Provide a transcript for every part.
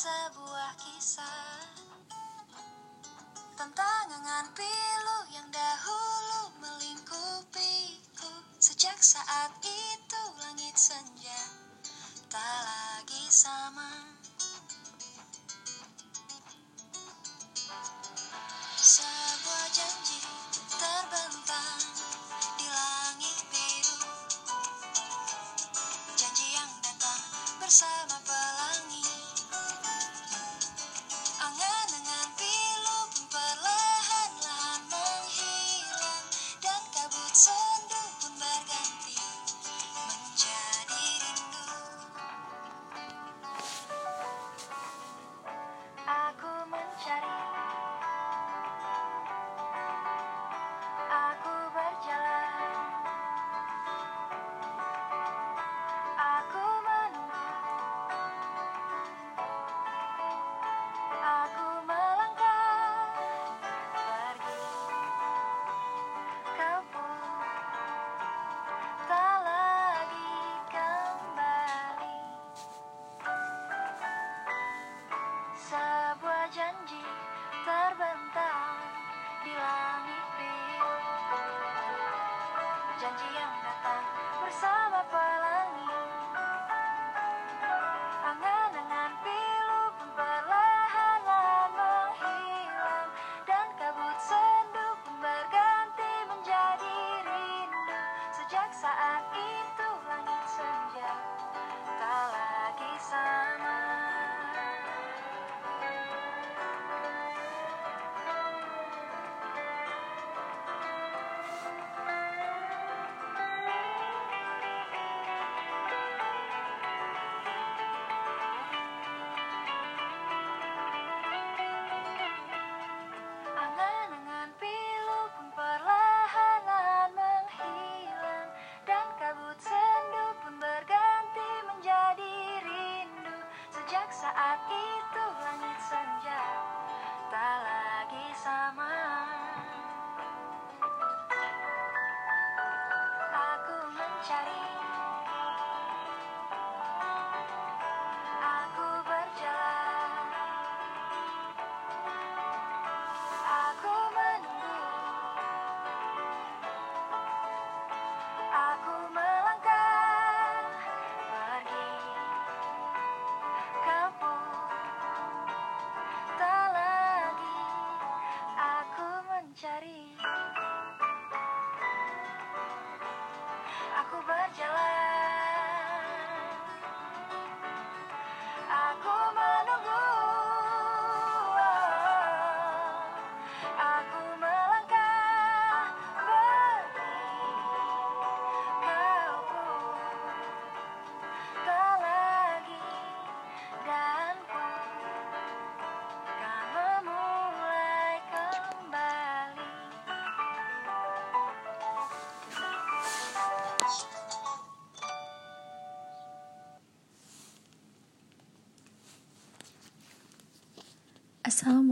sebuah kisah Tentang angan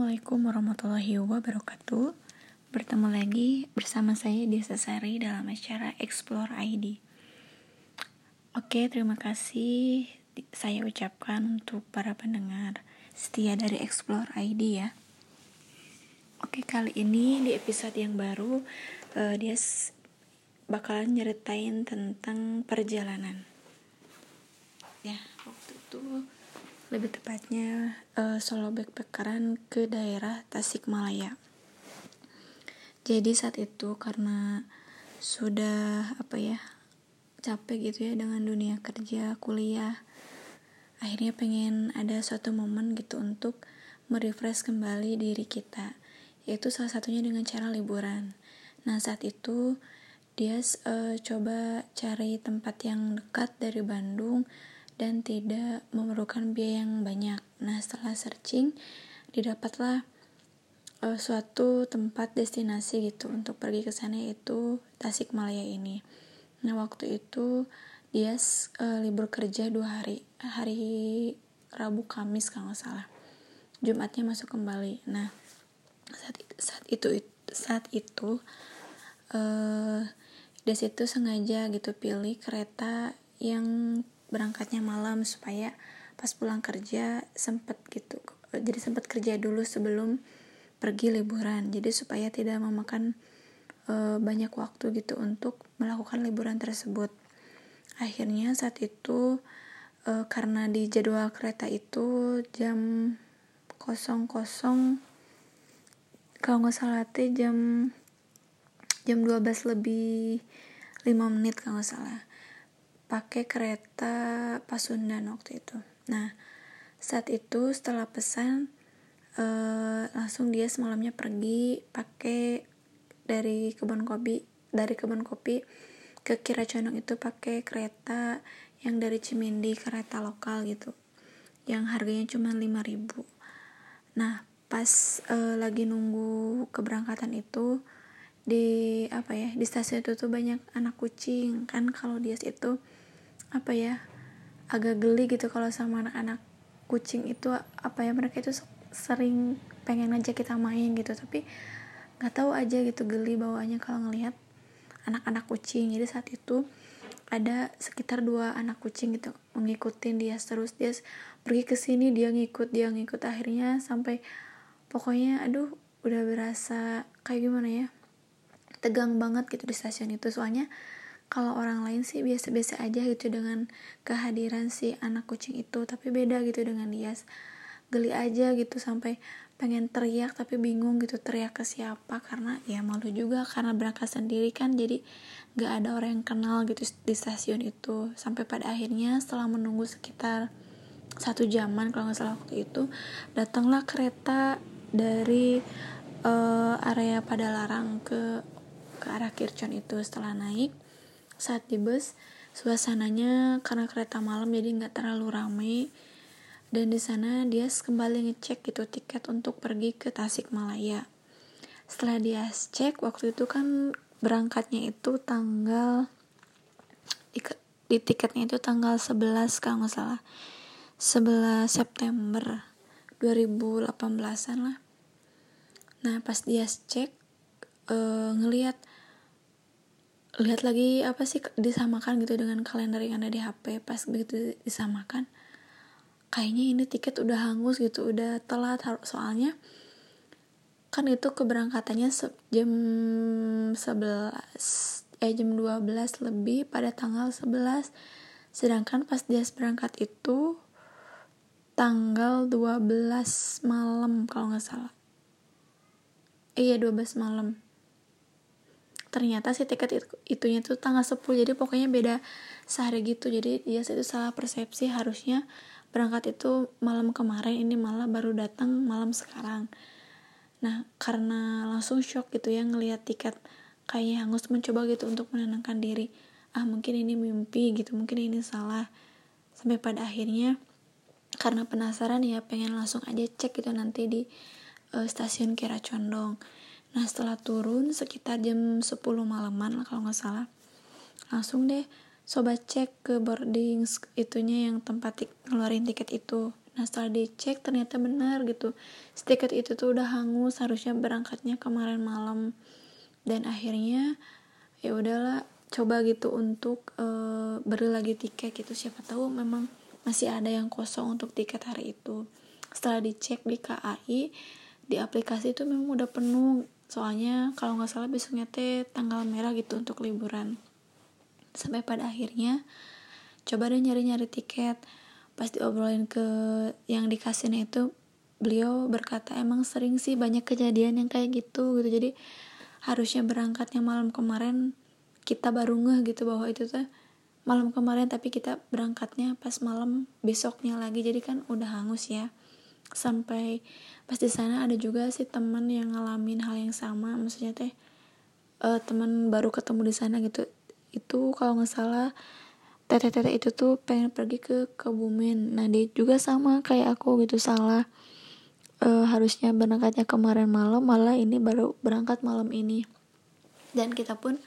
Assalamualaikum warahmatullahi wabarakatuh. Bertemu lagi bersama saya Desa Sari dalam acara Explore ID Oke, terima kasih saya ucapkan untuk para pendengar setia dari Explore ID ya. Oke, kali ini di episode yang baru eh, Dia bakalan nyeritain tentang perjalanan. Ya, waktu itu lebih tepatnya eh, solo backpackeran ke daerah Tasikmalaya. Jadi saat itu karena sudah apa ya capek gitu ya dengan dunia kerja kuliah, akhirnya pengen ada suatu momen gitu untuk merefresh kembali diri kita, yaitu salah satunya dengan cara liburan. Nah saat itu dia eh, coba cari tempat yang dekat dari Bandung dan tidak memerlukan biaya yang banyak. Nah, setelah searching, didapatlah eh, suatu tempat destinasi gitu untuk pergi ke sana yaitu Tasikmalaya ini. Nah, waktu itu dia eh, libur kerja dua hari, hari Rabu Kamis kalau nggak salah. Jumatnya masuk kembali. Nah, saat saat itu saat itu eh Des itu sengaja gitu pilih kereta yang berangkatnya malam supaya pas pulang kerja sempet gitu. Jadi sempat kerja dulu sebelum pergi liburan. Jadi supaya tidak memakan e, banyak waktu gitu untuk melakukan liburan tersebut. Akhirnya saat itu e, karena di jadwal kereta itu jam kosong kosong kalau nggak salah teh jam jam 12 lebih 5 menit kalau nggak salah pakai kereta Pasundan waktu itu. Nah saat itu setelah pesan uh, langsung dia semalamnya pergi pakai dari kebun kopi dari kebun kopi ke Kiracondong itu pakai kereta yang dari Cimindi kereta lokal gitu yang harganya cuma 5000 nah pas uh, lagi nunggu keberangkatan itu di apa ya di stasiun itu tuh banyak anak kucing kan kalau dia itu apa ya agak geli gitu kalau sama anak-anak kucing itu apa ya mereka itu sering pengen aja kita main gitu tapi nggak tahu aja gitu geli bawaannya kalau ngelihat anak-anak kucing. Jadi saat itu ada sekitar dua anak kucing gitu mengikutin dia terus dia pergi ke sini dia ngikut dia ngikut. Akhirnya sampai pokoknya aduh udah berasa kayak gimana ya tegang banget gitu di stasiun itu. Soalnya kalau orang lain sih biasa-biasa aja gitu dengan kehadiran si anak kucing itu tapi beda gitu dengan dia geli aja gitu sampai pengen teriak tapi bingung gitu teriak ke siapa? Karena ya malu juga karena berangkat sendiri kan jadi gak ada orang yang kenal gitu di stasiun itu. Sampai pada akhirnya setelah menunggu sekitar satu jaman kalau nggak salah waktu itu datanglah kereta dari uh, area Padalarang ke ke arah Kircon itu. Setelah naik saat di bus suasananya karena kereta malam jadi nggak terlalu ramai dan di sana dia kembali ngecek gitu tiket untuk pergi ke Tasikmalaya. Setelah dia cek waktu itu kan berangkatnya itu tanggal di, di tiketnya itu tanggal 11 kalau nggak salah. 11 September 2018an lah. Nah pas dia cek uh, ngelihat lihat lagi apa sih disamakan gitu dengan kalender yang ada di HP pas begitu disamakan kayaknya ini tiket udah hangus gitu udah telat. Soalnya kan itu keberangkatannya jam 11 eh jam 12 lebih pada tanggal 11 sedangkan pas dia berangkat itu tanggal 12 malam kalau nggak salah. Iya 12 malam ternyata si tiket itu, itunya tuh tanggal 10 jadi pokoknya beda sehari gitu. Jadi dia itu salah persepsi harusnya berangkat itu malam kemarin ini malah baru datang malam sekarang. Nah karena langsung shock gitu ya ngelihat tiket kayaknya hangus mencoba gitu untuk menenangkan diri. Ah mungkin ini mimpi gitu mungkin ini salah. Sampai pada akhirnya karena penasaran ya pengen langsung aja cek gitu nanti di uh, stasiun Kira Condong nah setelah turun sekitar jam 10 malaman kalau nggak salah. Langsung deh sobat cek ke boarding itunya yang tempat tik ngeluarin tiket itu. Nah setelah dicek ternyata benar gitu. Tiket itu tuh udah hangus harusnya berangkatnya kemarin malam. Dan akhirnya ya udahlah coba gitu untuk uh, beri lagi tiket gitu. Siapa tahu memang masih ada yang kosong untuk tiket hari itu. Setelah dicek di KAI di aplikasi itu memang udah penuh soalnya kalau nggak salah besoknya teh tanggal merah gitu untuk liburan. Sampai pada akhirnya coba deh nyari-nyari tiket. Pas diobrolin ke yang dikasihnya itu beliau berkata emang sering sih banyak kejadian yang kayak gitu gitu. Jadi harusnya berangkatnya malam kemarin kita baru ngeh gitu bahwa itu tuh malam kemarin tapi kita berangkatnya pas malam besoknya lagi. Jadi kan udah hangus ya sampai pas di sana ada juga sih temen yang ngalamin hal yang sama. Maksudnya teh uh, teman baru ketemu di sana gitu. Itu kalau nggak salah teteh-teteh itu tuh pengen pergi ke Kebumen. Nah dia juga sama kayak aku gitu salah. Uh, harusnya berangkatnya kemarin malam malah ini baru berangkat malam ini. Dan kita pun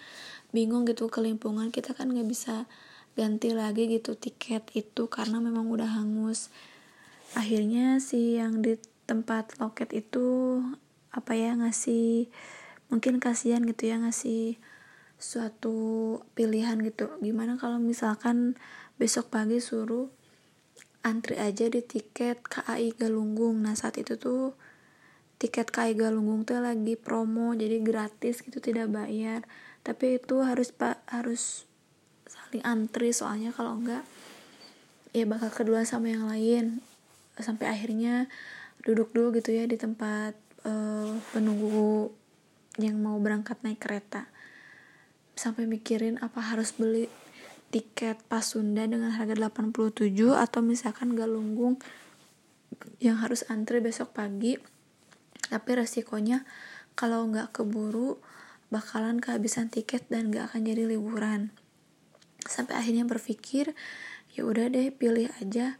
bingung gitu kelimpungan kita kan nggak bisa ganti lagi gitu tiket itu karena memang udah hangus akhirnya si yang di tempat loket itu apa ya ngasih mungkin kasihan gitu ya ngasih suatu pilihan gitu. Gimana kalau misalkan besok pagi suruh antri aja di tiket KAI Galunggung. Nah saat itu tuh tiket KAI Galunggung tuh lagi promo jadi gratis gitu tidak bayar. Tapi itu harus pak harus saling antri soalnya kalau enggak ya bakal kedua sama yang lain sampai akhirnya duduk dulu gitu ya di tempat uh, penunggu yang mau berangkat naik kereta. Sampai mikirin apa harus beli tiket Pasunda dengan harga 87 atau misalkan Galunggung yang harus antri besok pagi. Tapi resikonya kalau nggak keburu bakalan kehabisan tiket dan nggak akan jadi liburan. Sampai akhirnya berpikir ya udah deh pilih aja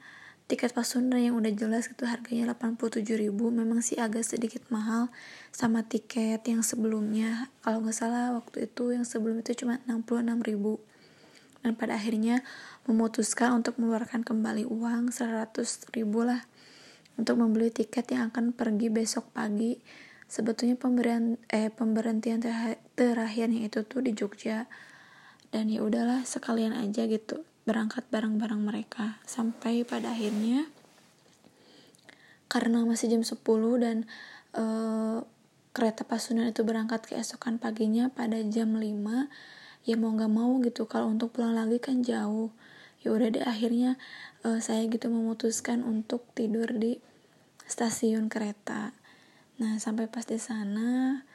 tiket Pasunda yang udah jelas itu harganya 87.000 memang sih agak sedikit mahal sama tiket yang sebelumnya. Kalau nggak salah waktu itu yang sebelum itu cuma 66.000 dan pada akhirnya memutuskan untuk mengeluarkan kembali uang 100 ribu lah untuk membeli tiket yang akan pergi besok pagi. Sebetulnya pemberian eh pemberhentian terakhirnya itu tuh di Jogja. Dan ya udahlah sekalian aja gitu berangkat bareng-bareng mereka. Sampai pada akhirnya karena masih jam 10 dan eh, kereta Pasundan itu berangkat keesokan paginya pada jam 5 ya mau nggak mau gitu. Kalau untuk pulang lagi kan jauh. Ya udah deh akhirnya uh, saya gitu memutuskan untuk tidur di stasiun kereta. Nah sampai pas di sana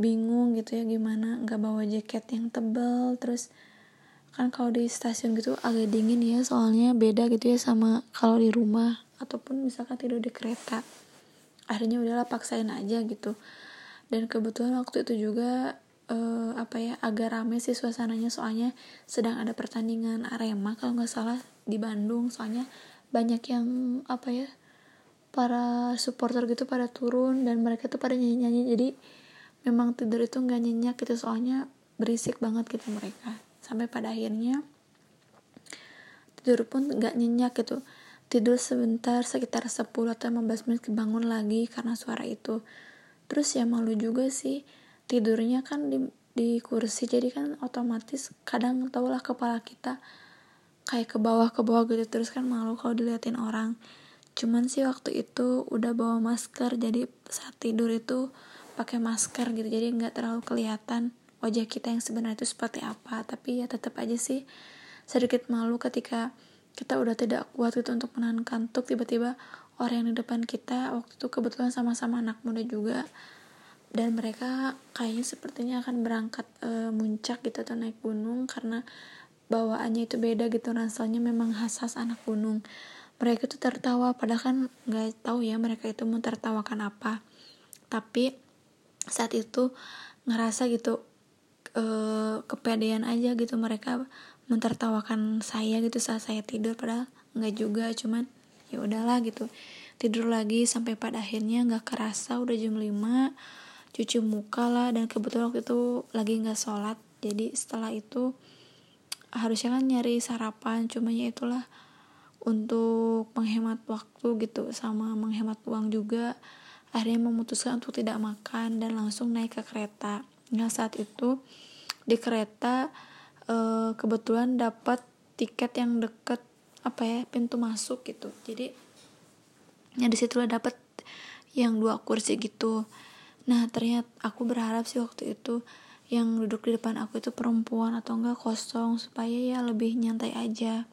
bingung gitu ya gimana nggak bawa jaket yang tebel terus kan kalau di stasiun gitu agak dingin ya soalnya beda gitu ya sama kalau di rumah. Ataupun misalkan tidur di kereta. Akhirnya udahlah paksain aja gitu. Dan kebetulan waktu itu juga uh, apa ya agak rame sih suasananya. Soalnya sedang ada pertandingan Arema kalau nggak salah di Bandung. Soalnya banyak yang apa ya para supporter gitu pada turun dan mereka tuh pada nyanyi-nyanyi. Jadi memang tidur itu nggak nyenyak gitu soalnya berisik banget gitu mereka sampai pada akhirnya tidur pun nggak nyenyak gitu. Tidur sebentar sekitar 10 atau 15 menit kebangun lagi karena suara itu. Terus ya malu juga sih tidurnya kan di di kursi jadi kan otomatis kadang tau lah kepala kita kayak ke bawah ke bawah gitu terus kan malu kalau diliatin orang. Cuman sih waktu itu udah bawa masker jadi saat tidur itu pakai masker gitu jadi nggak terlalu kelihatan wajah kita yang sebenarnya itu seperti apa tapi ya tetap aja sih sedikit malu ketika kita udah tidak kuat gitu untuk menahan kantuk tiba-tiba orang yang di depan kita waktu itu kebetulan sama-sama anak muda juga dan mereka kayaknya sepertinya akan berangkat e, muncak gitu atau naik gunung karena bawaannya itu beda gitu rasanya memang khas anak gunung. Mereka tuh tertawa padahal kan nggak tahu ya mereka itu mau tertawakan apa. Tapi saat itu ngerasa gitu e, kepedean aja gitu. Mereka mentertawakan saya gitu saat saya tidur. Padahal nggak juga cuman ya udahlah gitu. Tidur lagi sampai pada akhirnya nggak kerasa udah jam 5 cuci muka lah. Dan kebetulan waktu itu lagi nggak sholat. Jadi setelah itu harusnya kan nyari sarapan. Cuma ya itulah untuk menghemat waktu gitu sama menghemat uang juga akhirnya memutuskan untuk tidak makan dan langsung naik ke kereta nah saat itu di kereta eh, kebetulan dapat tiket yang deket apa ya pintu masuk gitu. Jadi ya di situlah dapat yang dua kursi gitu. Nah ternyata aku berharap sih waktu itu yang duduk di depan aku itu perempuan atau enggak kosong supaya ya lebih nyantai aja.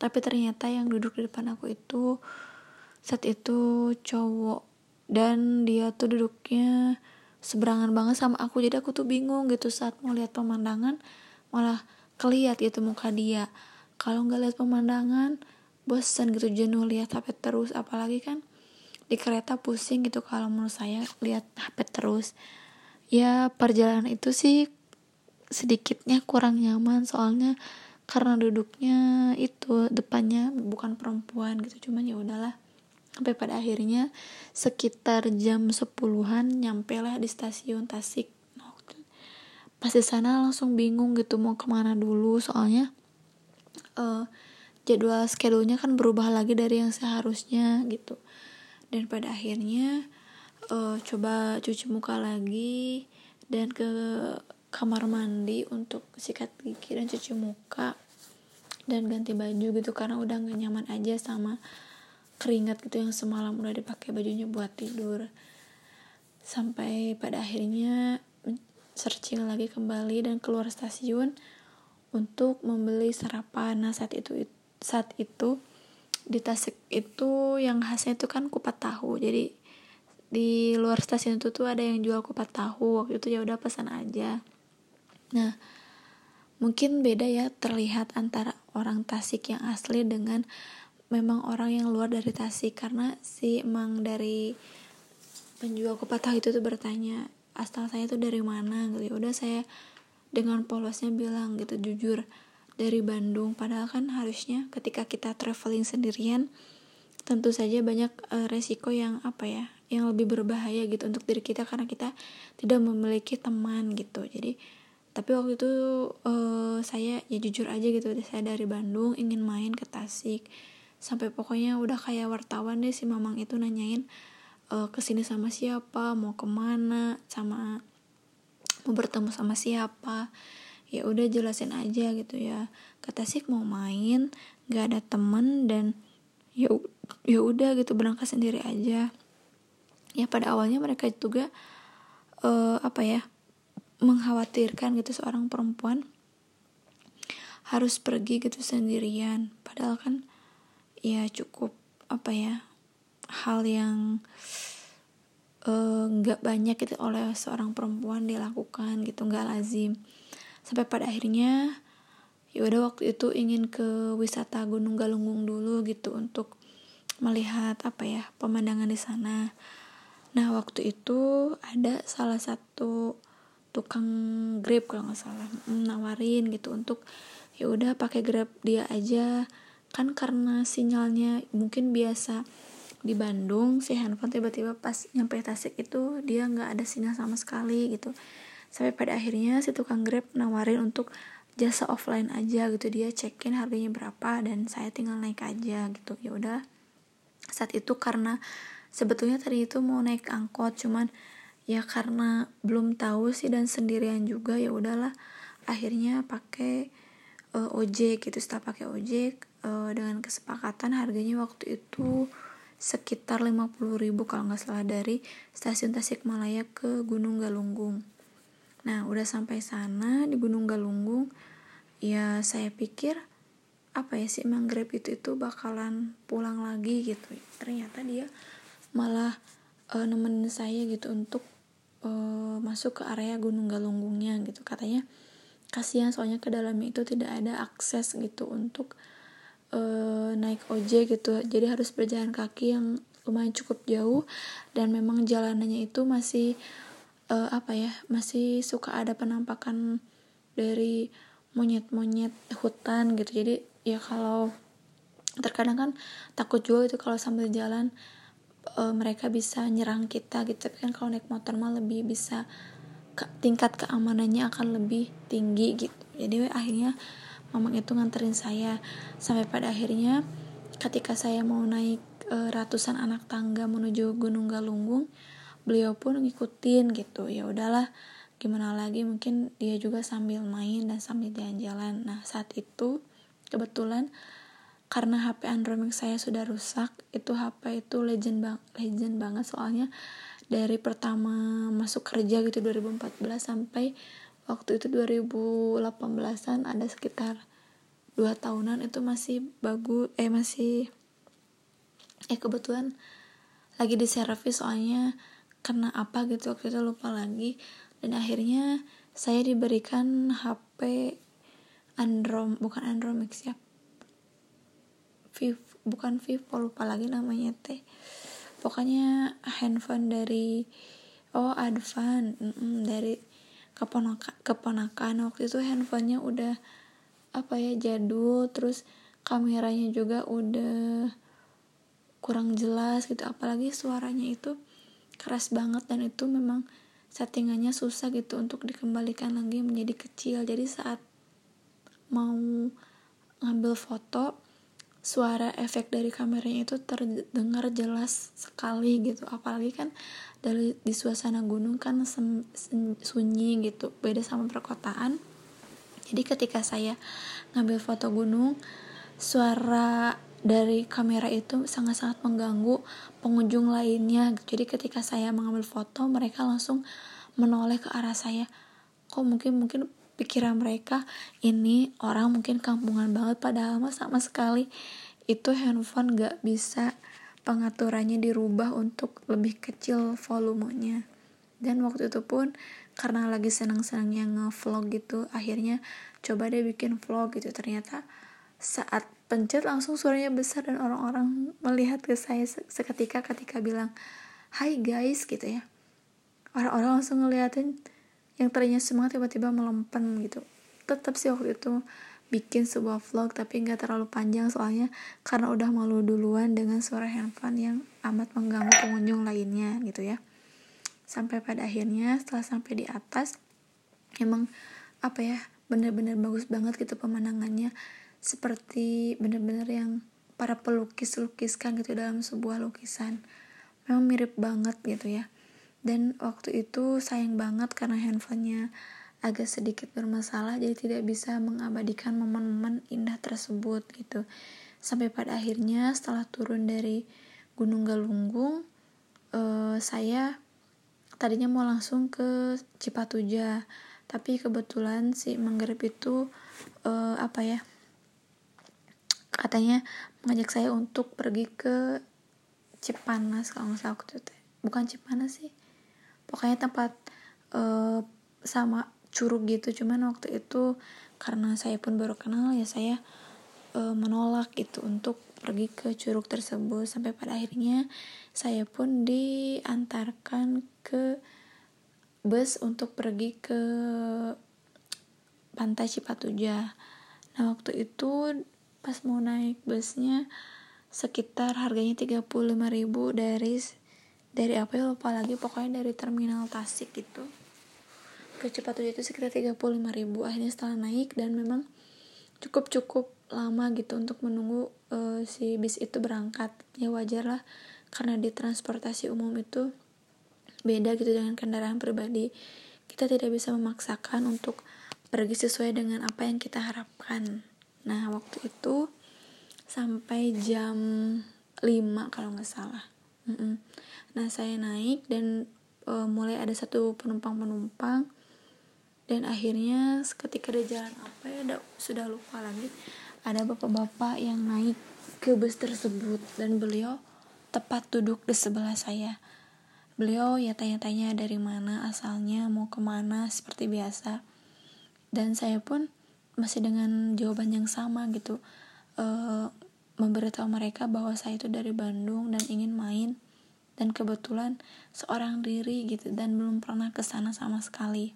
Tapi ternyata yang duduk di depan aku itu saat itu cowok. Dan dia tuh duduknya seberangan banget sama aku. Jadi aku tuh bingung gitu saat mau lihat pemandangan malah keliat gitu muka dia. Kalau nggak lihat pemandangan bosan gitu jenuh lihat HP terus. Apalagi kan di kereta pusing gitu kalau menurut saya lihat HP terus. Ya perjalanan itu sih sedikitnya kurang nyaman. Soalnya karena duduknya itu depannya bukan perempuan gitu. Cuman ya udahlah sampai pada akhirnya sekitar jam sepuluhan nyampe lah di stasiun Tasik. Nah, pas di sana langsung bingung gitu mau ke mana dulu. Soalnya uh, jadwal schedule-nya kan berubah lagi dari yang seharusnya gitu. Dan pada akhirnya uh, coba cuci muka lagi dan ke kamar mandi untuk sikat gigi dan cuci muka dan ganti baju gitu karena udah gak nyaman aja sama keringat gitu yang semalam udah dipakai bajunya buat tidur. Sampai pada akhirnya searching lagi kembali dan keluar stasiun untuk membeli sarapan. Nah saat itu saat itu di Tasik itu yang khasnya itu kan kupat tahu. Jadi di luar stasiun itu tuh ada yang jual kupat tahu. Waktu itu ya udah pesan aja. Nah mungkin beda ya terlihat antara orang Tasik yang asli dengan memang orang yang luar dari Tasik karena si emang dari penjual kupat tahu itu tuh bertanya asal saya tuh dari mana? Gitu. Udah saya dengan polosnya bilang gitu jujur dari Bandung. Padahal kan harusnya ketika kita traveling sendirian tentu saja banyak uh, resiko yang apa ya yang lebih berbahaya gitu untuk diri kita karena kita tidak memiliki teman gitu. Jadi tapi waktu itu uh, saya ya jujur aja gitu saya dari Bandung ingin main ke Tasik sampai pokoknya udah kayak wartawan deh si mamang itu nanyain uh, ke sini sama siapa? Mau ke mana? Sama mau bertemu sama siapa? Ya udah jelasin aja gitu ya. Kata sih mau main nggak ada temen dan ya ya udah gitu berangkat sendiri aja. Ya pada awalnya mereka juga uh, apa ya mengkhawatirkan gitu seorang perempuan harus pergi gitu sendirian. Padahal kan ya cukup apa ya hal yang eh, nggak uh, banyak gitu oleh seorang perempuan dilakukan gitu nggak lazim. Sampai pada akhirnya ya udah waktu itu ingin ke wisata Gunung Galunggung dulu gitu untuk melihat apa ya pemandangan di sana. Nah waktu itu ada salah satu tukang grab kalau nggak salah nawarin gitu untuk ya udah pakai grab dia aja kan karena sinyalnya mungkin biasa di Bandung si handphone tiba-tiba pas nyampe Tasik itu dia nggak ada sinyal sama sekali gitu. Sampai pada akhirnya si tukang grab nawarin untuk jasa offline aja gitu. Dia cekin harganya berapa dan saya tinggal naik aja gitu. Ya udah. Saat itu karena sebetulnya tadi itu mau naik angkot cuman ya karena belum tahu sih dan sendirian juga ya udahlah. Akhirnya pakai uh, ojek gitu. Setelah pakai ojek uh, dengan kesepakatan harganya waktu itu sekitar 50 ribu kalau nggak salah dari stasiun Tasikmalaya ke Gunung Galunggung. Nah, udah sampai sana di Gunung Galunggung, ya saya pikir apa ya sih emang Grab itu itu bakalan pulang lagi gitu. Ternyata dia malah uh, nemenin saya gitu untuk uh, masuk ke area Gunung Galunggungnya gitu. Katanya kasihan soalnya ke dalamnya itu tidak ada akses gitu untuk uh, naik ojek gitu. Jadi harus berjalan kaki yang lumayan cukup jauh. Dan memang jalanannya itu masih uh, apa ya masih suka ada penampakan dari monyet-monyet hutan gitu. Jadi ya kalau terkadang kan takut juga itu kalau sambil jalan uh, mereka bisa nyerang kita gitu. Tapi kan kalau naik motor mah lebih bisa ke, tingkat keamanannya akan lebih tinggi gitu. Jadi akhirnya mamang itu nganterin saya. Sampai pada akhirnya ketika saya mau naik e, ratusan anak tangga menuju Gunung Galunggung beliau pun ngikutin gitu. Ya udahlah gimana lagi? Mungkin dia juga sambil main dan sambil jalan-jalan. Nah saat itu kebetulan karena HP Android saya sudah rusak itu HP itu legend bang legend banget. Soalnya dari pertama masuk kerja gitu 2014 sampai waktu itu 2018an ada sekitar dua tahunan itu masih bagus eh masih eh kebetulan lagi di servis soalnya karena apa gitu waktu itu lupa lagi. Dan akhirnya saya diberikan HP Android bukan Android Max ya. Viv bukan Vivo lupa lagi namanya teh pokoknya handphone dari oh Advan dari keponakan keponakan. Waktu itu handphonenya udah apa ya jadul terus kameranya juga udah kurang jelas gitu. Apalagi suaranya itu keras banget dan itu memang settingannya susah gitu untuk dikembalikan lagi menjadi kecil. Jadi saat mau ngambil foto suara efek dari kameranya itu terdengar jelas sekali gitu. Apalagi kan dari di suasana gunung kan sem, sem, sunyi gitu beda sama perkotaan. Jadi ketika saya ngambil foto gunung suara dari kamera itu sangat-sangat mengganggu pengunjung lainnya jadi ketika saya mengambil foto mereka langsung menoleh ke arah saya. Kok mungkin mungkin pikiran mereka ini orang mungkin kampungan banget padahal mah sama sekali. Itu handphone gak bisa pengaturannya dirubah untuk lebih kecil volumenya. Dan waktu itu pun karena lagi senang-senangnya nge-vlog gitu akhirnya coba deh bikin vlog gitu. Ternyata saat pencet langsung suaranya besar dan orang-orang melihat ke saya seketika ketika bilang hai guys gitu ya. Orang-orang langsung ngeliatin yang tadinya semangat tiba-tiba melempem gitu. Tetap sih waktu itu bikin sebuah vlog tapi nggak terlalu panjang soalnya karena udah malu duluan dengan suara handphone yang amat mengganggu pengunjung lainnya gitu ya. Sampai pada akhirnya setelah sampai di atas emang apa ya bener-bener bagus banget gitu pemandangannya. Seperti bener-bener yang para pelukis lukiskan gitu dalam sebuah lukisan. Memang mirip banget gitu ya dan waktu itu sayang banget karena handphonenya agak sedikit bermasalah jadi tidak bisa mengabadikan momen-momen indah tersebut gitu. Sampai pada akhirnya setelah turun dari Gunung Galunggung eh, saya tadinya mau langsung ke Cipatuja tapi kebetulan si Manggarep itu eh, apa ya katanya mengajak saya untuk pergi ke Cipanas kalau nggak salah waktu itu. Bukan Cipanas sih pokoknya tempat uh, sama curug gitu. Cuman waktu itu karena saya pun baru kenal ya saya uh, menolak gitu untuk pergi ke curug tersebut. Sampai pada akhirnya saya pun diantarkan ke bus untuk pergi ke pantai Cipatuja. Nah waktu itu pas mau naik busnya sekitar harganya 35.000 dari dari apa ya lupa lagi pokoknya dari terminal Tasik gitu ke Cipatu itu sekitar 35.000 akhirnya setelah naik dan memang cukup cukup lama gitu untuk menunggu uh, si bis itu berangkat. Ya wajar lah karena di transportasi umum itu beda gitu dengan kendaraan pribadi. Kita tidak bisa memaksakan untuk pergi sesuai dengan apa yang kita harapkan. Nah waktu itu sampai jam 5 kalau nggak salah. Mm -mm. Nah saya naik dan uh, mulai ada satu penumpang-penumpang dan akhirnya ketika di jalan apa ya ada, sudah lupa lagi ada bapak-bapak yang naik ke bus tersebut dan beliau tepat duduk di sebelah saya. Beliau ya tanya-tanya dari mana asalnya mau ke mana seperti biasa. Dan saya pun masih dengan jawaban yang sama gitu uh, memberitahu mereka bahwa saya itu dari Bandung dan ingin main dan kebetulan seorang diri gitu dan belum pernah ke sana sama sekali.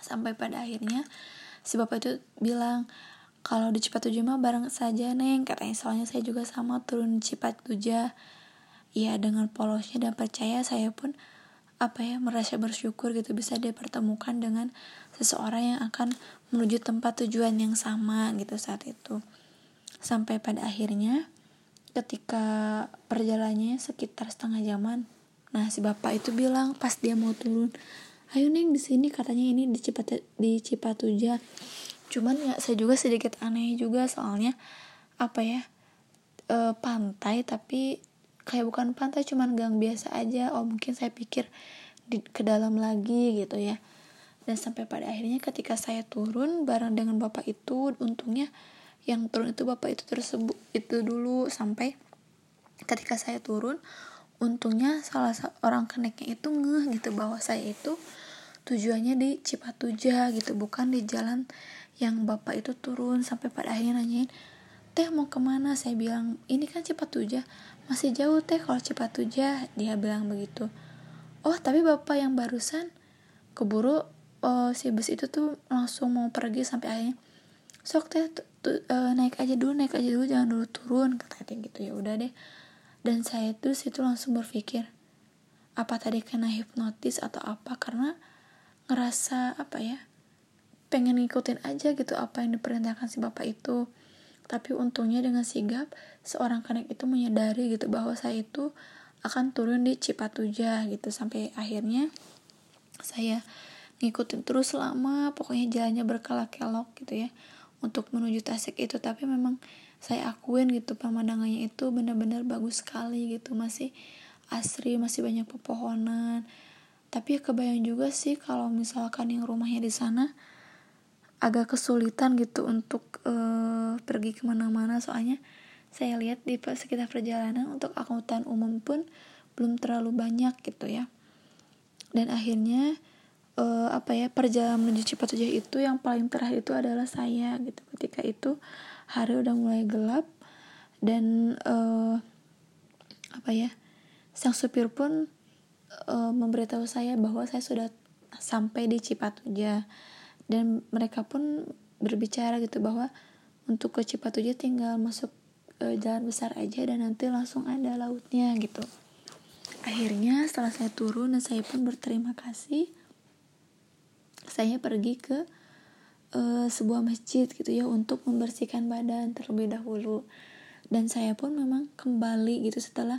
Sampai pada akhirnya si bapak itu bilang kalau di Cipatuja mah bareng saja neng. Katanya soalnya saya juga sama turun Cipatuja ya dengan polosnya dan percaya saya pun apa ya merasa bersyukur gitu bisa dipertemukan dengan seseorang yang akan menuju tempat tujuan yang sama gitu saat itu. Sampai pada akhirnya ketika perjalanannya sekitar setengah jaman. Nah si bapak itu bilang pas dia mau turun ayo neng di sini katanya ini di Cipatu di Cipatuja. Cuman ya saya juga sedikit aneh juga soalnya apa ya e, pantai tapi kayak bukan pantai cuman gang biasa aja. Oh mungkin saya pikir di, ke dalam lagi gitu ya. Dan sampai pada akhirnya ketika saya turun bareng dengan bapak itu untungnya yang turun itu bapak itu tersebut itu dulu sampai ketika saya turun untungnya salah seorang keneknya itu ngeh gitu bahwa saya itu tujuannya di Cipatuja gitu bukan di jalan yang bapak itu turun. Sampai pada akhirnya nanyain teh mau ke mana? Saya bilang ini kan Cipatuja. Masih jauh teh kalau Cipatuja. Dia bilang begitu. Oh tapi bapak yang barusan keburu uh, si bus itu tuh langsung mau pergi sampai akhirnya. Sok teh uh, naik aja dulu naik aja dulu jangan dulu turun katanya gitu. Ya udah deh. Dan saya tuh situ langsung berpikir apa tadi kena hipnotis atau apa? Karena ngerasa apa ya pengen ngikutin aja gitu apa yang diperintahkan si bapak itu. Tapi untungnya dengan sigap, seorang kanek itu menyadari gitu bahwa saya itu akan turun di Cipatuja gitu. Sampai akhirnya saya ngikutin terus lama pokoknya jalannya berkelok-kelok gitu ya untuk menuju Tasik itu tapi memang saya akuin gitu pemandangannya itu benar-benar bagus sekali gitu. Masih asri masih banyak pepohonan. Tapi ya kebayang juga sih kalau misalkan yang rumahnya di sana agak kesulitan gitu untuk uh, pergi ke mana-mana. Soalnya saya lihat di sekitar perjalanan untuk angkutan umum pun belum terlalu banyak gitu ya. Dan akhirnya uh, apa ya perjalanan menuju Cipatujah itu yang paling terakhir itu adalah saya gitu. Ketika itu hari udah mulai gelap dan uh, apa ya sang supir pun uh, memberitahu saya bahwa saya sudah sampai di Cipatujah. Dan mereka pun berbicara gitu bahwa untuk ke Cipatujah tinggal masuk uh, jalan besar aja dan nanti langsung ada lautnya gitu. Akhirnya setelah saya turun dan saya pun berterima kasih saya pergi ke uh, sebuah masjid gitu ya untuk membersihkan badan terlebih dahulu. Dan saya pun memang kembali gitu setelah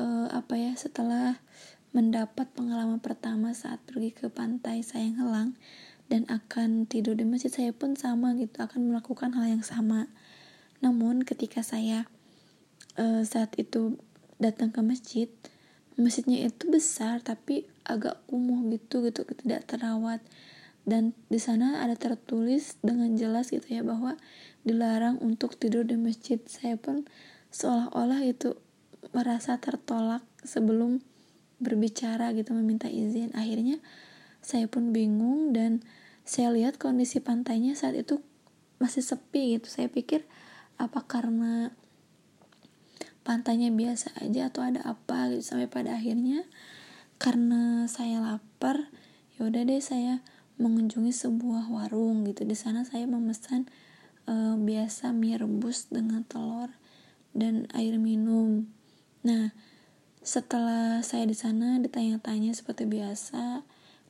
uh, apa ya setelah mendapat pengalaman pertama saat pergi ke pantai sayang helang dan akan tidur di masjid saya pun sama gitu akan melakukan hal yang sama. Namun ketika saya uh, saat itu datang ke masjid masjidnya itu besar tapi agak kumuh gitu gitu tidak terawat dan di sana ada tertulis dengan jelas gitu ya bahwa dilarang untuk tidur di masjid. Saya pun seolah-olah itu merasa tertolak sebelum berbicara gitu meminta izin. Akhirnya saya pun bingung dan saya lihat kondisi pantainya saat itu masih sepi gitu. Saya pikir apa karena pantainya biasa aja atau ada apa gitu? Sampai pada akhirnya karena saya lapar ya udah deh saya mengunjungi sebuah warung gitu. Di sana saya memesan uh, biasa mie rebus dengan telur dan air minum. Nah setelah saya di sana ditanya-tanya seperti biasa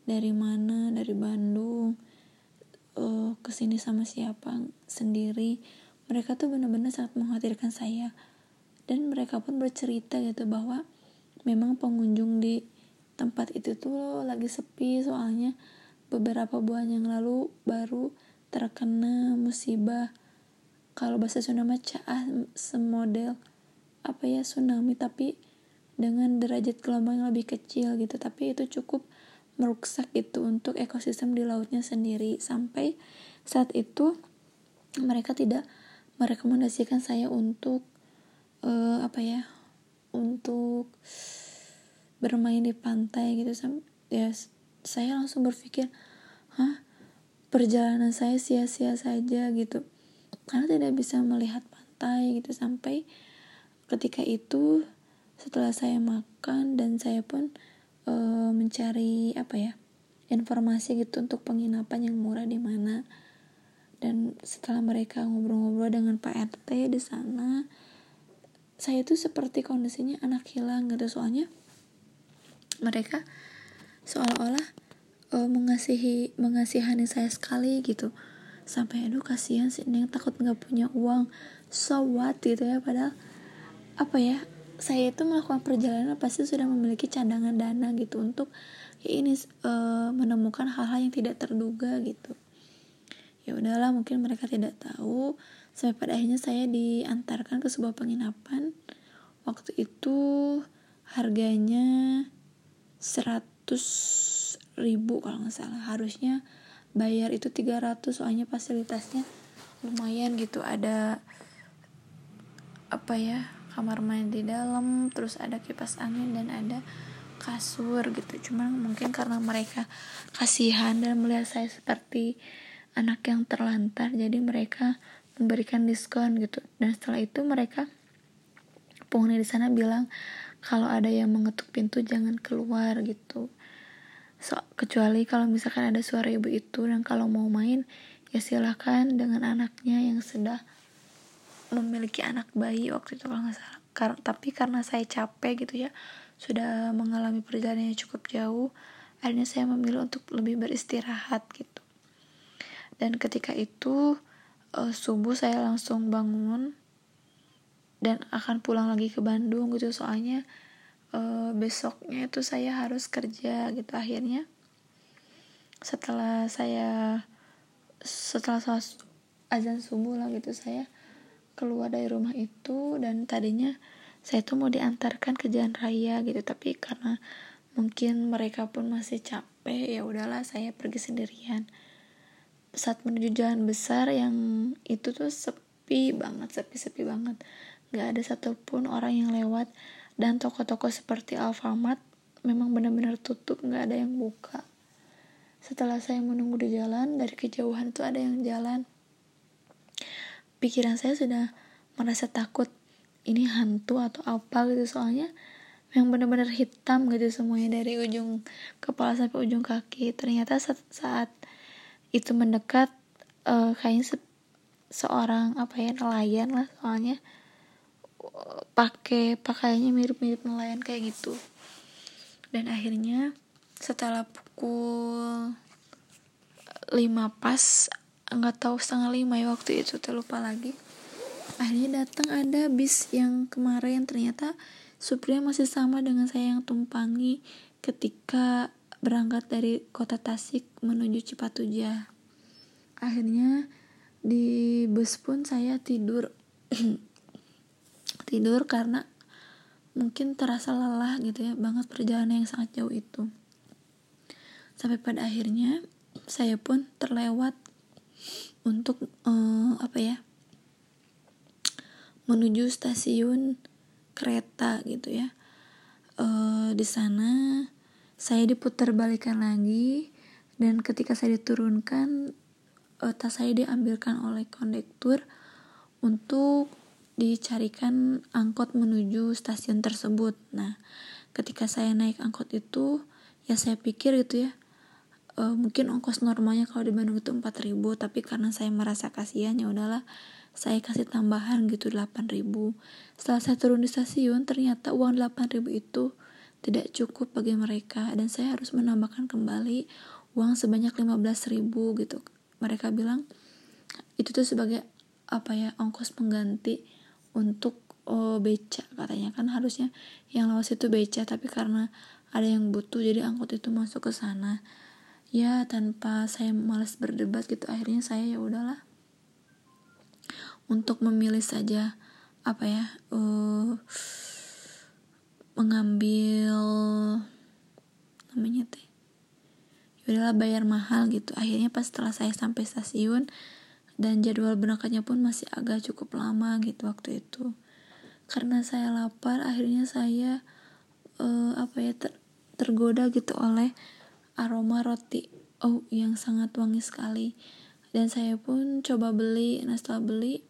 dari mana dari Bandung uh, ke sini sama siapa sendiri mereka tuh benar-benar sangat mengkhawatirkan saya. Dan mereka pun bercerita gitu bahwa memang pengunjung di tempat itu tuh lagi sepi soalnya beberapa bulan yang lalu baru terkena musibah. Kalau bahasa Sunda mah semodel apa ya tsunami. Tapi dengan derajat gelombang yang lebih kecil gitu. Tapi itu cukup merusak gitu untuk ekosistem di lautnya sendiri. Sampai saat itu mereka tidak merekomendasikan saya untuk uh, apa ya untuk bermain di pantai gitu. Ya saya langsung berpikir hah? Perjalanan saya sia-sia saja gitu. Karena tidak bisa melihat pantai gitu. Sampai ketika itu setelah saya makan dan saya pun uh, mencari apa ya informasi gitu untuk penginapan yang murah di mana. Dan setelah mereka ngobrol-ngobrol dengan Pak RT di sana saya tuh seperti kondisinya anak hilang gitu. Soalnya mereka seolah-olah uh, mengasihi mengasihani saya sekali gitu. Sampai aduh kasihan sih yang takut nggak punya uang. So what gitu ya padahal apa ya saya itu melakukan perjalanan pasti sudah memiliki cadangan dana gitu untuk ya ini uh, menemukan hal-hal yang tidak terduga gitu. Ya udahlah mungkin mereka tidak tahu. Sampai pada akhirnya saya diantarkan ke sebuah penginapan. Waktu itu harganya 100 ribu kalau nggak salah. Harusnya bayar itu 300 soalnya fasilitasnya lumayan gitu. Ada apa ya kamar mandi di dalam terus ada kipas angin dan ada kasur gitu. Cuman mungkin karena mereka kasihan dan melihat saya seperti anak yang terlantar jadi mereka memberikan diskon gitu. Dan setelah itu mereka penghuni di sana bilang kalau ada yang mengetuk pintu jangan keluar gitu so, kecuali kalau misalkan ada suara ibu itu dan kalau mau main ya silahkan dengan anaknya yang sudah memiliki anak bayi waktu itu kalau nggak salah. Kar tapi karena saya capek gitu ya sudah mengalami perjalanan yang cukup jauh akhirnya saya memilih untuk lebih beristirahat gitu. Dan ketika itu uh, subuh saya langsung bangun dan akan pulang lagi ke Bandung gitu. Soalnya uh, besoknya itu saya harus kerja gitu akhirnya. Setelah saya setelah azan subuh lah gitu saya keluar dari rumah itu dan tadinya saya tuh mau diantarkan ke jalan raya gitu tapi karena mungkin mereka pun masih capek ya udahlah saya pergi sendirian. Saat menuju jalan besar yang itu tuh sepi banget sepi-sepi banget. Nggak ada satupun orang yang lewat dan toko-toko seperti Alfamart memang benar-benar tutup nggak ada yang buka. Setelah saya menunggu di jalan dari kejauhan itu ada yang jalan. Pikiran saya sudah merasa takut ini hantu atau apa gitu. Soalnya yang benar-benar hitam gitu semuanya dari ujung kepala sampai ujung kaki. Ternyata saat, saat itu mendekat uh, kayaknya se seorang apa ya nelayan lah soalnya pakai pakaiannya mirip-mirip nelayan kayak gitu. Dan akhirnya setelah pukul lima pas nggak tahu setengah lima ya waktu itu terlupa lagi. Akhirnya datang ada bis yang kemarin ternyata supirnya masih sama dengan saya yang tumpangi ketika berangkat dari kota Tasik menuju Cipatujah. Akhirnya di bus pun saya tidur tidur karena mungkin terasa lelah gitu ya banget perjalanan yang sangat jauh itu. Sampai pada akhirnya saya pun terlewat untuk uh, apa ya menuju stasiun kereta gitu ya. Uh, di sana saya diputar balikan lagi dan ketika saya diturunkan tas saya diambilkan oleh kondektur untuk dicarikan angkot menuju stasiun tersebut. Nah, ketika saya naik angkot itu ya saya pikir gitu ya uh, mungkin ongkos normalnya kalau di Bandung itu 4000 tapi karena saya merasa kasihan ya udahlah saya kasih tambahan gitu 8000 setelah saya turun di stasiun ternyata uang 8000 itu tidak cukup bagi mereka dan saya harus menambahkan kembali uang sebanyak 15.000 gitu mereka bilang itu tuh sebagai apa ya ongkos pengganti untuk oh, beca katanya. Kan harusnya yang lawas itu beca tapi karena ada yang butuh jadi angkot itu masuk ke sana. Ya tanpa saya malas berdebat gitu akhirnya saya ya udahlah. Untuk memilih saja apa ya uh, mengambil namanya teh ya udahlah bayar mahal gitu. Akhirnya pas setelah saya sampai stasiun dan jadwal berangkatnya pun masih agak cukup lama gitu waktu itu. Karena saya lapar akhirnya saya uh, apa ya ter tergoda gitu oleh aroma roti. Oh yang sangat wangi sekali. Dan saya pun coba beli nah setelah beli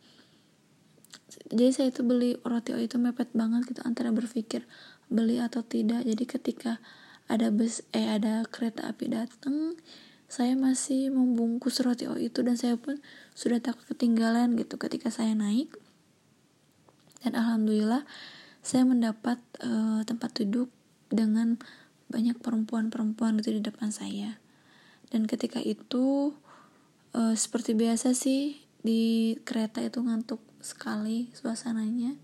jadi saya itu beli roti oh itu mepet banget gitu antara berpikir beli atau tidak. Jadi ketika ada bus eh ada kereta api datang saya masih membungkus roti O itu dan saya pun sudah takut ketinggalan gitu ketika saya naik. Dan alhamdulillah saya mendapat uh, tempat duduk dengan banyak perempuan-perempuan gitu di depan saya. Dan ketika itu uh, seperti biasa sih di kereta itu ngantuk sekali suasananya.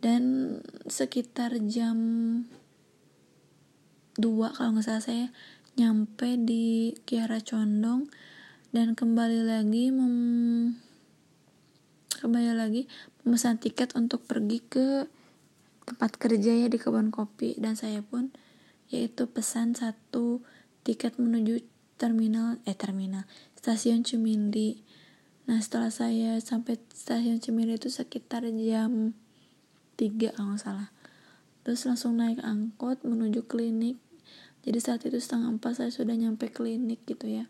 Dan sekitar jam 2 kalau nggak salah saya nyampe di Kiara Condong dan kembali lagi mem kembali lagi memesan tiket untuk pergi ke tempat kerja ya di kebun kopi. Dan saya pun yaitu pesan satu tiket menuju terminal eh terminal stasiun Cimindi. Nah setelah saya sampai stasiun Cimindi itu sekitar jam tiga kalau salah. Terus langsung naik angkot menuju klinik jadi saat itu setengah empat saya sudah nyampe klinik gitu ya.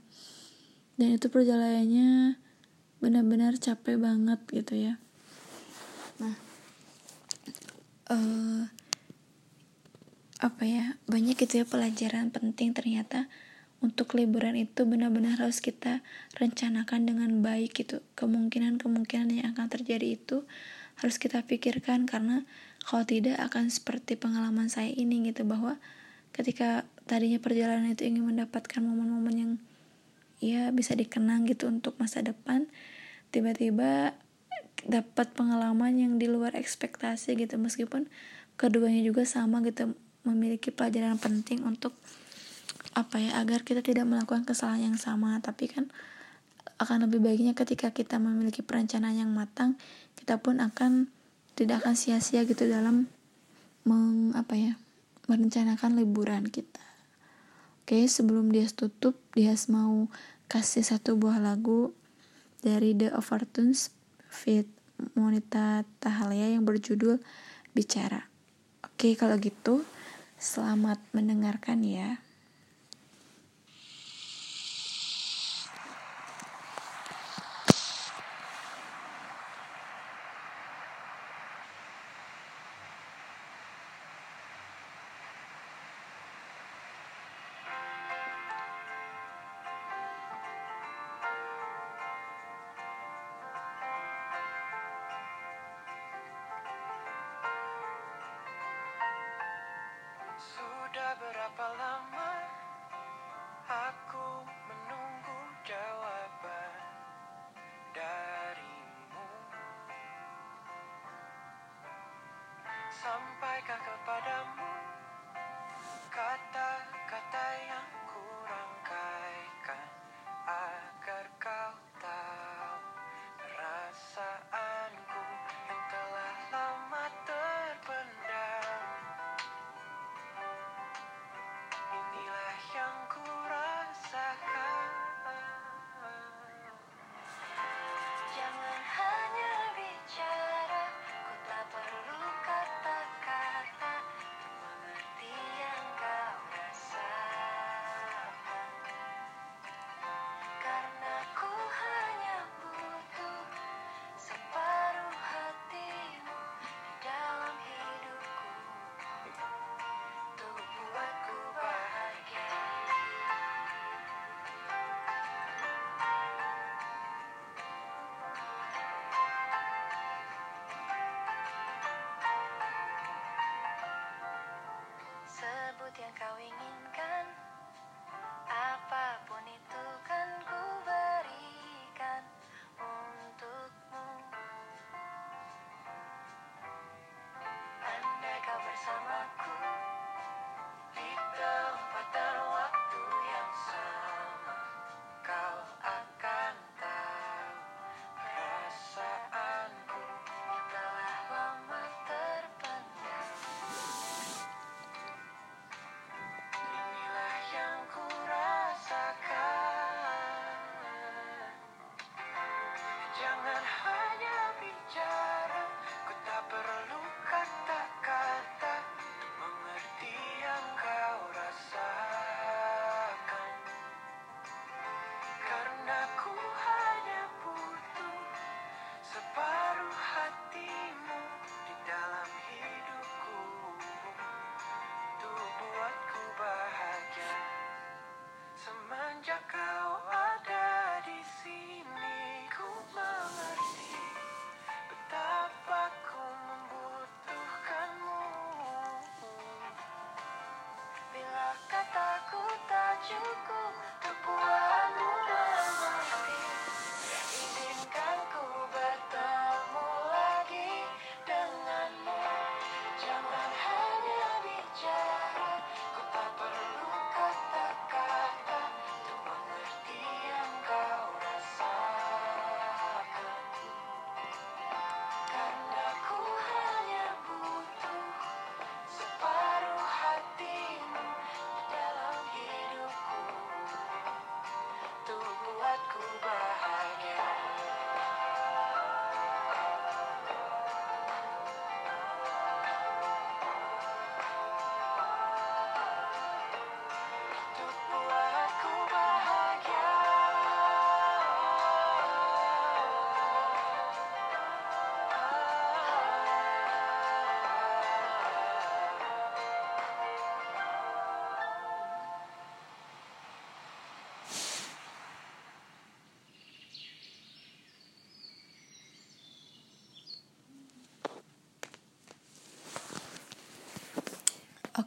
Dan itu perjalanannya benar-benar capek banget gitu ya. Nah uh, apa ya banyak gitu ya pelajaran penting ternyata untuk liburan itu benar-benar harus kita rencanakan dengan baik gitu. Kemungkinan-kemungkinan yang akan terjadi itu harus kita pikirkan karena kalau tidak akan seperti pengalaman saya ini gitu bahwa ketika tadinya perjalanan itu ingin mendapatkan momen-momen yang ya bisa dikenang gitu untuk masa depan tiba-tiba dapat pengalaman yang di luar ekspektasi gitu. Meskipun keduanya juga sama gitu memiliki pelajaran penting untuk apa ya agar kita tidak melakukan kesalahan yang sama. Tapi kan akan lebih baiknya ketika kita memiliki perencanaan yang matang kita pun akan tidak akan sia-sia gitu dalam meng apa ya merencanakan liburan kita oke sebelum dia tutup dia mau kasih satu buah lagu dari The Overtones fit Monita Tahalia yang berjudul Bicara. Oke, kalau gitu selamat mendengarkan ya. Sudah berapa lama aku menunggu jawaban darimu? Sampaikah kepadamu kata-kata yang yang kau inginkan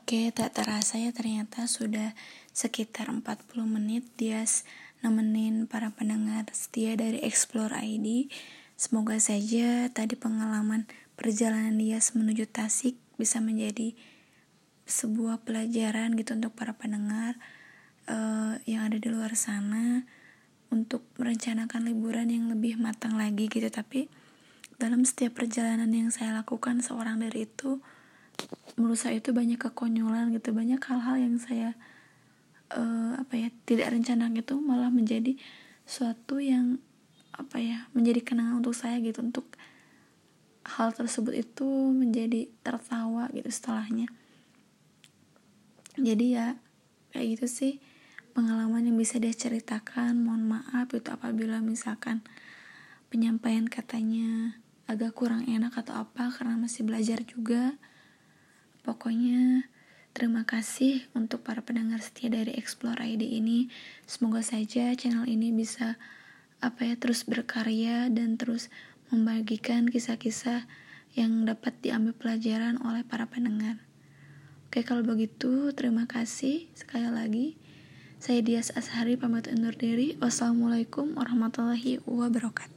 Oke, tak terasa ya ternyata sudah sekitar 40 menit dia nemenin para pendengar setia dari Explore ID. Semoga saja tadi pengalaman perjalanan dia menuju Tasik bisa menjadi sebuah pelajaran gitu untuk para pendengar uh, yang ada di luar sana untuk merencanakan liburan yang lebih matang lagi gitu tapi dalam setiap perjalanan yang saya lakukan seorang dari itu menurut saya itu banyak kekonyolan gitu. Banyak hal-hal yang saya uh, apa ya tidak rencana gitu malah menjadi suatu yang apa ya menjadi kenangan untuk saya gitu. Untuk hal tersebut itu menjadi tertawa gitu setelahnya. Jadi ya kayak gitu sih pengalaman yang bisa dia ceritakan. Mohon maaf itu apabila misalkan penyampaian katanya agak kurang enak atau apa karena masih belajar juga pokoknya terima kasih untuk para pendengar setia dari Explore ID ini semoga saja channel ini bisa apa ya terus berkarya dan terus membagikan kisah-kisah yang dapat diambil pelajaran oleh para pendengar. Oke, kalau begitu terima kasih sekali lagi. Saya Dias Ashari pamit undur diri. Wassalamualaikum warahmatullahi wabarakatuh.